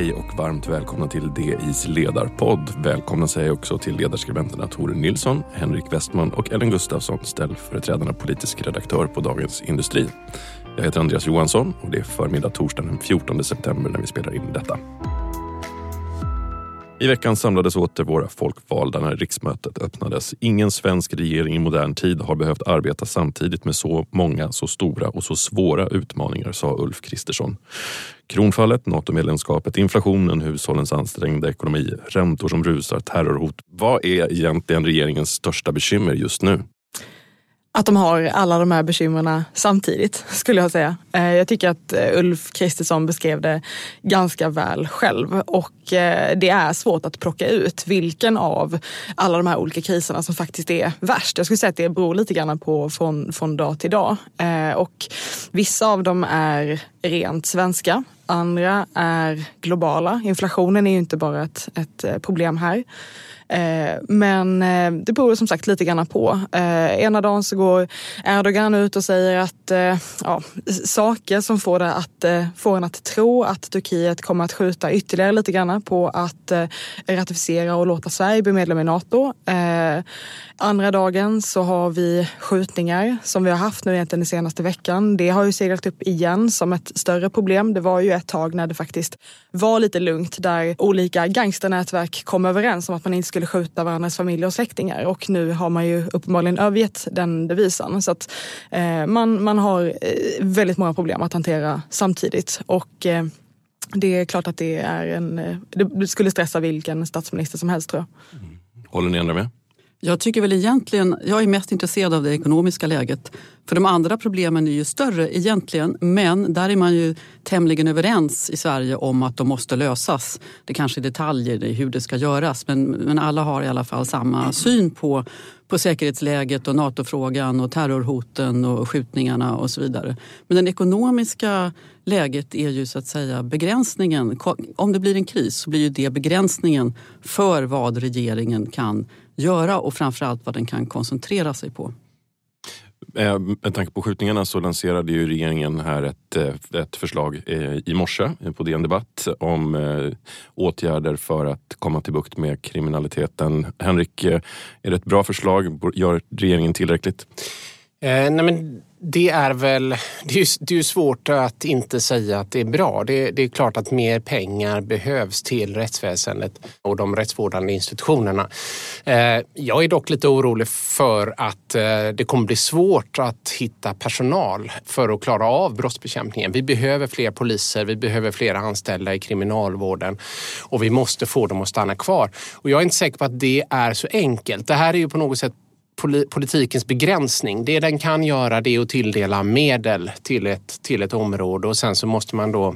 Hej och varmt välkomna till DIs ledarpodd. Välkomna säger jag också till ledarskribenterna Tore Nilsson, Henrik Westman och Ellen Gustafsson, ställföreträdande politisk redaktör på Dagens Industri. Jag heter Andreas Johansson och det är förmiddag torsdagen den 14 september när vi spelar in detta. I veckan samlades åter våra folkvalda när riksmötet öppnades. Ingen svensk regering i modern tid har behövt arbeta samtidigt med så många, så stora och så svåra utmaningar, sa Ulf Kristersson. Kronfallet, NATO-medlemskapet, inflationen, hushållens ansträngda ekonomi, räntor som rusar, terrorhot. Vad är egentligen regeringens största bekymmer just nu? Att de har alla de här bekymren samtidigt, skulle jag säga. Eh, jag tycker att eh, Ulf Kristersson beskrev det ganska väl själv och eh, det är svårt att plocka ut vilken av alla de här olika kriserna som faktiskt är värst. Jag skulle säga att det beror lite grann på från, från dag till dag och vissa av dem är rent svenska. Andra är globala. Inflationen är ju inte bara ett, ett problem här. Eh, men eh, det beror som sagt lite grann på. Eh, ena dagen så går Erdogan ut och säger att ja, saker som får, det att, får en att tro att Turkiet kommer att skjuta ytterligare lite grann på att ratificera och låta Sverige bli medlem i NATO. Andra dagen så har vi skjutningar som vi har haft nu egentligen den senaste veckan. Det har ju seglat upp igen som ett större problem. Det var ju ett tag när det faktiskt var lite lugnt där olika gangsternätverk kom överens om att man inte skulle skjuta varandras familjer och släktingar och nu har man ju uppenbarligen övergett den devisen. Så att eh, man, man har eh, väldigt många problem att hantera samtidigt och eh, det är klart att det är en, eh, det skulle stressa vilken statsminister som helst tror jag. Mm. Håller ni andra med? Jag tycker väl egentligen, jag är mest intresserad av det ekonomiska läget. För de andra problemen är ju större egentligen, men där är man ju tämligen överens i Sverige om att de måste lösas. Det kanske är detaljer i hur det ska göras, men, men alla har i alla fall samma syn på, på säkerhetsläget och NATO-frågan och terrorhoten och skjutningarna och så vidare. Men det ekonomiska läget är ju så att säga begränsningen. Om det blir en kris så blir ju det begränsningen för vad regeringen kan göra och framförallt vad den kan koncentrera sig på. Eh, med tanke på skjutningarna så lanserade ju regeringen här ett, eh, ett förslag eh, i morse på DN Debatt om åtgärder för att komma till bukt med kriminaliteten. Henrik, är det ett bra förslag? Gör regeringen tillräckligt? Eh, nej men det är väl det är, ju, det är svårt att inte säga att det är bra. Det, det, är klart att mer pengar behövs till rättsväsendet och de rättsvårdande institutionerna. Eh, jag är dock lite orolig för att eh, det kommer bli svårt att hitta personal för att klara av brottsbekämpningen. Vi behöver fler poliser, vi behöver fler anställda i kriminalvården och vi måste få dem att stanna kvar. Och jag är inte säker på att det är så enkelt. Det här är ju på något sätt politikens begränsning. Det den kan göra det är att tilldela medel till ett, till ett område och sen så måste man då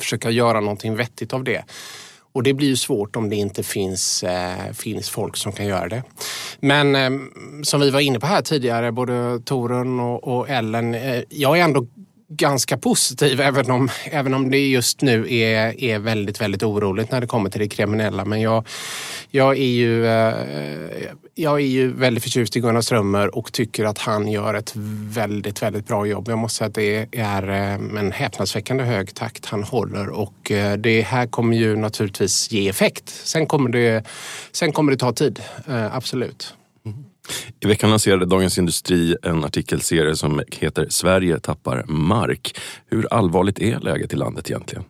försöka göra någonting vettigt av det. Och det blir ju svårt om det inte finns, eh, finns folk som kan göra det. Men eh, som vi var inne på här tidigare, både Torun och, och Ellen, eh, jag är ändå ganska positiv även om, även om det just nu är, är väldigt, väldigt oroligt när det kommer till det kriminella. Men jag, jag, är, ju, eh, jag är ju väldigt förtjust i Gunnar Strömmer och tycker att han gör ett väldigt, väldigt bra jobb. Jag måste säga att det är eh, en häpnadsväckande hög takt han håller och eh, det här kommer ju naturligtvis ge effekt. Sen kommer det, sen kommer det ta tid, absolut. I veckan lanserade Dagens Industri en artikelserie som heter Sverige tappar mark. Hur allvarligt är läget i landet egentligen?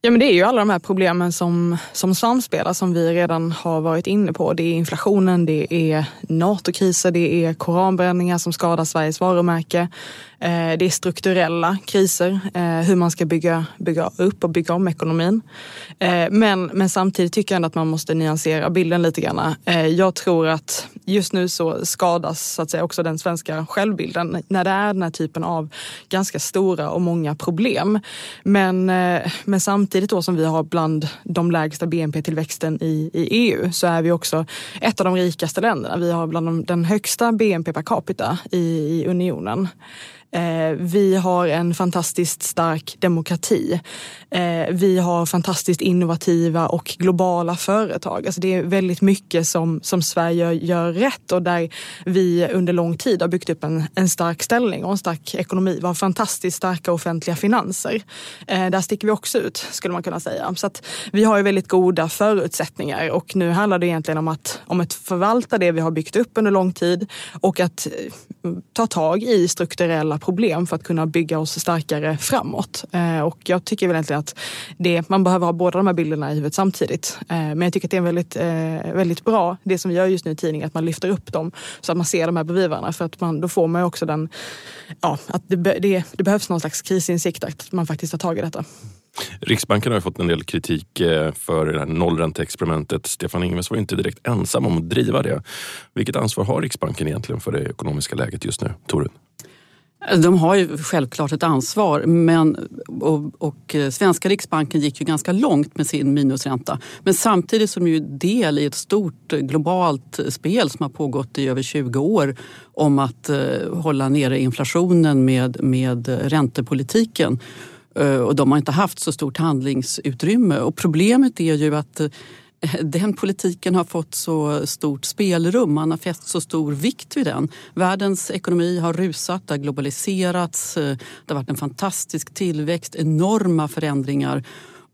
Ja men det är ju alla de här problemen som, som samspelar som vi redan har varit inne på. Det är inflationen, det är NATO-kriser, det är koranbränningar som skadar Sveriges varumärke. Eh, det är strukturella kriser, eh, hur man ska bygga, bygga upp och bygga om ekonomin. Eh, men, men samtidigt tycker jag ändå att man måste nyansera bilden lite grann. Eh, jag tror att just nu så skadas så att säga också den svenska självbilden när det är den här typen av ganska stora och många problem. Men, eh, men samtidigt då som vi har bland de lägsta BNP-tillväxten i, i EU så är vi också ett av de rikaste länderna. Vi har bland de, den högsta BNP per capita i, i unionen. Eh, vi har en fantastiskt stark demokrati. Eh, vi har fantastiskt innovativa och globala företag. Alltså det är väldigt mycket som, som Sverige gör rätt och där vi under lång tid har byggt upp en, en stark ställning och en stark ekonomi. Vi har fantastiskt starka offentliga finanser. Eh, där sticker vi också ut skulle man kunna säga. Så att vi har ju väldigt goda förutsättningar och nu handlar det egentligen om att, om att förvalta det vi har byggt upp under lång tid och att eh, ta tag i strukturella problem för att kunna bygga oss starkare framåt. Eh, och jag tycker väl egentligen att det, man behöver ha båda de här bilderna i huvudet samtidigt. Eh, men jag tycker att det är väldigt, eh, väldigt bra, det som vi gör just nu i tidningen, att man lyfter upp dem så att man ser de här bevivarna. För att man, då får man också den, ja, att det, det, det behövs någon slags krisinsikt, att man faktiskt tar tag i detta. Riksbanken har fått en del kritik för det här nollränteexperimentet. Stefan Ingves var inte direkt ensam om att driva det. Vilket ansvar har Riksbanken egentligen för det ekonomiska läget just nu? Torun? De har ju självklart ett ansvar men, och, och, eh, svenska riksbanken gick ju ganska långt med sin minusränta. Men samtidigt som ju del i ett stort eh, globalt spel som har pågått i över 20 år om att eh, hålla nere inflationen med, med räntepolitiken. Eh, och de har inte haft så stort handlingsutrymme. Och problemet är ju att eh, den politiken har fått så stort spelrum, man har fäst så stor vikt vid den. Världens ekonomi har rusat, det har globaliserats, eh, det har varit en fantastisk tillväxt, enorma förändringar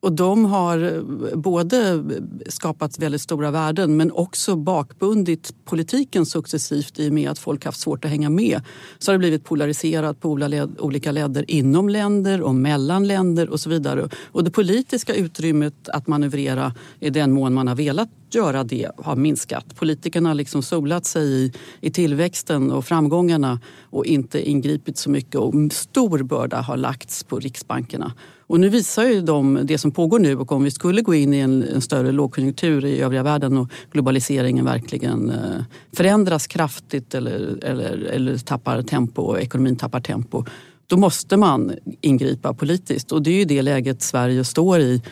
och de har eh, både skapat väldigt stora värden men också bakbundit politiken successivt i och med att folk haft svårt att hänga med. Så har det blivit polariserat på olika ledder inom länder och mellan länder och så vidare. Och det politiska utrymmet att manövrera i den mån man har velat göra det har minskat. Politikerna har liksom solat sig i, i tillväxten och framgångarna och inte ingripit så mycket och stor börda har lagts på riksbankerna. Och nu visar ju de, det som pågår nu och om vi skulle gå in i en, en större lågkonjunktur i övriga världen och globaliseringen verkligen eh, förändras kraftigt eller, eller, eller tappar tempo och ekonomin tappar tempo. Då måste man ingripa politiskt och det är ju det läget Sverige står i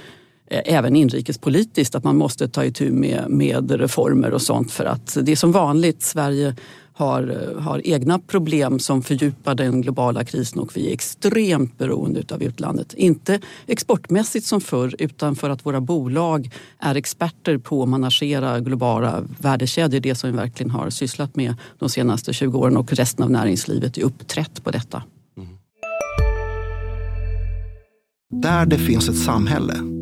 Eh, även inrikespolitiskt, att man måste ta itu med, med reformer och sånt för att det är som vanligt, Sverige har, eh, har egna problem som fördjupar den globala krisen och vi är extremt beroende av utlandet. Inte exportmässigt som förr utan för att våra bolag är experter på att managera globala värdekedjor. Det som vi verkligen har sysslat med de senaste 20 åren och resten av näringslivet är uppträtt på detta. Mm. Där det finns ett samhälle,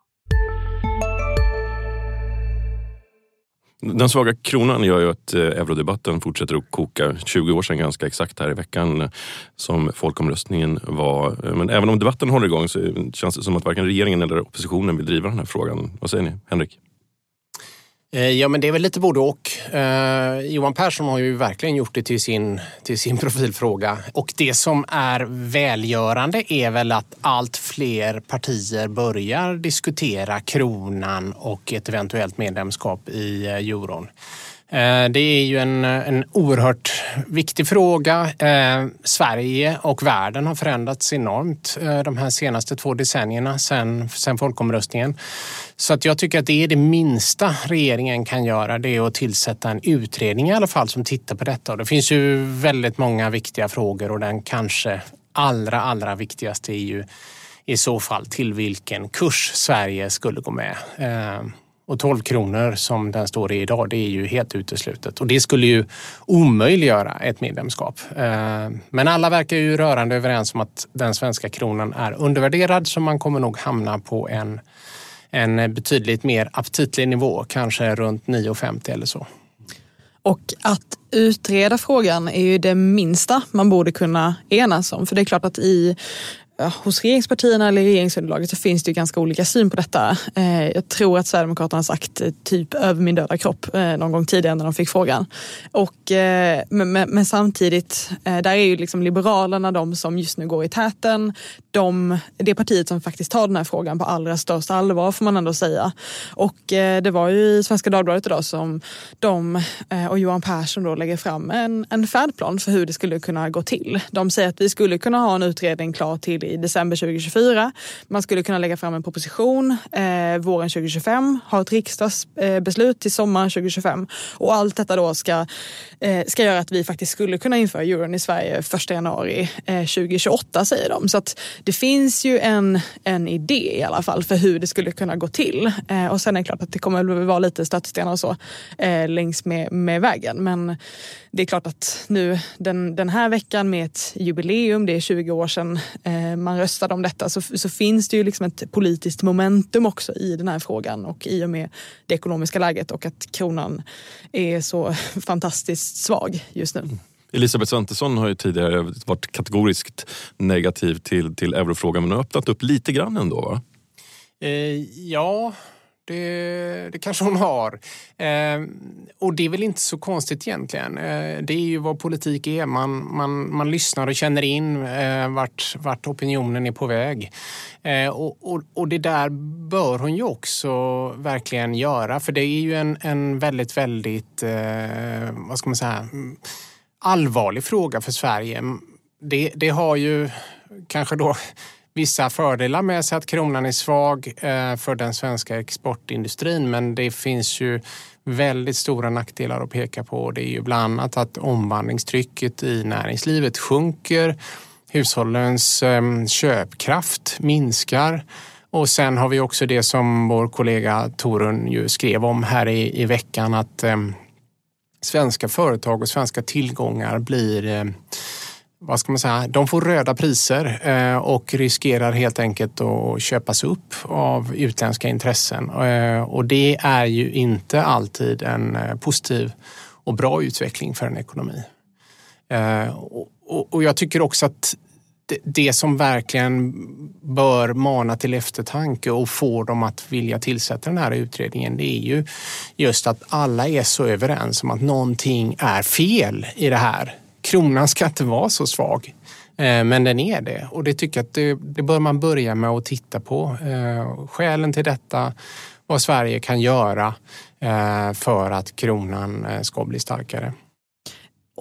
Den svaga kronan gör ju att eh, eurodebatten fortsätter att koka. 20 år sedan ganska exakt här i veckan eh, som folkomröstningen var. Eh, men även om debatten håller igång så känns det som att varken regeringen eller oppositionen vill driva den här frågan. Vad säger ni? Henrik? Eh, ja, men det är väl lite både och. Eh, Johan Persson har ju verkligen gjort det till sin, till sin profilfråga. Och det som är välgörande är väl att allt fler partier börjar diskutera kronan och ett eventuellt medlemskap i eh, euron. Eh, det är ju en, en oerhört viktig fråga. Eh, Sverige och världen har förändrats enormt eh, de här senaste två decennierna sedan, sen folkomröstningen. Så att jag tycker att det är det minsta regeringen kan göra. Det är att tillsätta en utredning i alla fall som tittar på detta. Och det finns ju väldigt många viktiga frågor och den kanske allra, allra viktigaste är ju i så fall till vilken kurs Sverige skulle gå med. Och 12 kronor som den står i idag, det är ju helt uteslutet. Och det skulle ju omöjliggöra ett medlemskap. Eh, men alla verkar ju rörande överens om att den svenska kronan är undervärderad så man kommer nog hamna på en, en betydligt mer aptitlig nivå, kanske runt 9,50 eller så. Och att utreda frågan är ju det minsta man borde kunna enas om. För det är klart att i hos regeringspartierna eller regeringsunderlaget så finns det ju ganska olika syn på detta. Eh, jag tror att Sverigedemokraterna har sagt eh, typ över min döda kropp eh, någon gång tidigare när de fick frågan. Och, men, men samtidigt, där är ju liksom Liberalerna de som just nu går i täten. De, det partiet som faktiskt tar den här frågan på allra största allvar får man ändå säga. Och det var ju i Svenska Dagbladet idag som de och Johan Persson då lägger fram en, en färdplan för hur det skulle kunna gå till. De säger att vi skulle kunna ha en utredning klar till i december 2024. Man skulle kunna lägga fram en proposition eh, våren 2025, ha ett riksdagsbeslut till sommaren 2025 och allt detta då ska, eh, ska göra att vi faktiskt skulle kunna införa euron i Sverige 1 januari eh, 2028 säger de. Så att det finns ju en, en idé i alla fall för hur det skulle kunna gå till. Eh, och sen är det klart att det kommer väl vara lite stötestenar och så eh, längs med, med vägen. Men det är klart att nu den, den här veckan med ett jubileum, det är 20 år sedan eh, man röstade om detta, så, så finns det ju liksom ett politiskt momentum också i den här frågan och i och med det ekonomiska läget och att kronan är så fantastiskt svag just nu. Elisabeth Svantesson har ju tidigare varit kategoriskt negativ till, till eurofrågan men har öppnat upp lite grann ändå va? Eh, ja, det, det kanske hon har. Eh, och det är väl inte så konstigt egentligen. Eh, det är ju vad politik är. Man, man, man lyssnar och känner in eh, vart, vart opinionen är på väg. Eh, och, och, och, det där bör hon ju också verkligen göra. För det är ju en, en väldigt, väldigt, eh, vad ska man säga, allvarlig fråga för Sverige. Det, det har ju kanske då vissa fördelar med sig att kronan är svag eh, för den svenska exportindustrin men det finns ju väldigt stora nackdelar att peka på. Det är ju bland annat att omvandlingstrycket i näringslivet sjunker. Hushållens ehm, köpkraft minskar. Och sen har vi också det som vår kollega Torun ju skrev om här i, i veckan att eh, svenska företag och svenska tillgångar blir eh, vad ska man säga, de får röda priser eh, och riskerar helt enkelt att köpas upp av utländska intressen. Eh, och det är ju inte alltid en eh, positiv och bra utveckling för en ekonomi. Och jag tycker också att det som verkligen bör mana till eftertanke och få dem att vilja tillsätta den här utredningen det är ju just att alla är så överens om att någonting är fel i det här kronan ska inte vara så svag. Eh, men den är det och det tycker jag att det, det bör man börja med att titta på. Eh, skälen till detta, vad Sverige kan göra eh, för att kronan ska bli starkare.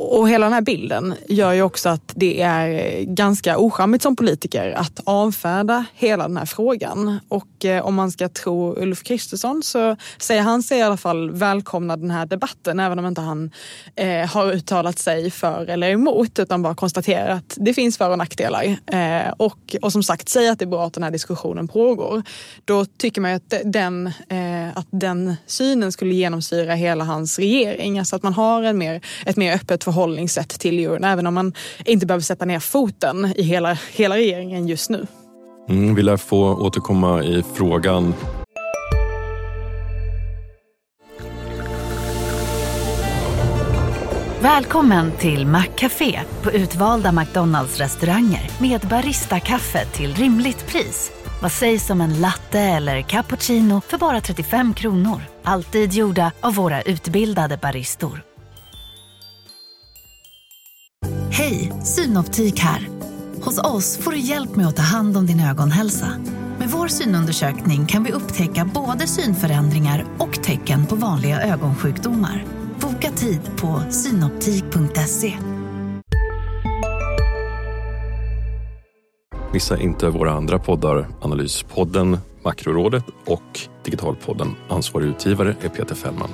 Och hela den här bilden gör ju också att det är ganska ocharmigt som politiker att avfärda hela den här frågan. Och eh, om man ska tro Ulf Kristersson så säger han sig i alla fall välkomna den här debatten även om inte han eh, har uttalat sig för eller emot utan bara konstaterar att det finns för och nackdelar. Eh, och, och som sagt, säger att det är bra att den här diskussionen pågår. Då tycker man att den, eh, att den synen skulle genomsyra hela hans regering. Alltså att man har en mer, ett mer öppet förhållningssätt till euron, även om man inte behöver sätta ner foten i hela, hela regeringen just nu. Mm, vi lär få återkomma i frågan. Välkommen till Maccafé på utvalda McDonalds restauranger med Baristakaffe till rimligt pris. Vad sägs om en latte eller cappuccino för bara 35 kronor? Alltid gjorda av våra utbildade baristor. Hej, Synoptik här. Hos oss får du hjälp med att ta hand om din ögonhälsa. Med vår synundersökning kan vi upptäcka både synförändringar och tecken på vanliga ögonsjukdomar. Boka tid på synoptik.se. Missa inte våra andra poddar, Analyspodden, Makrorådet och Digitalpodden. Ansvarig utgivare är Peter Fällman.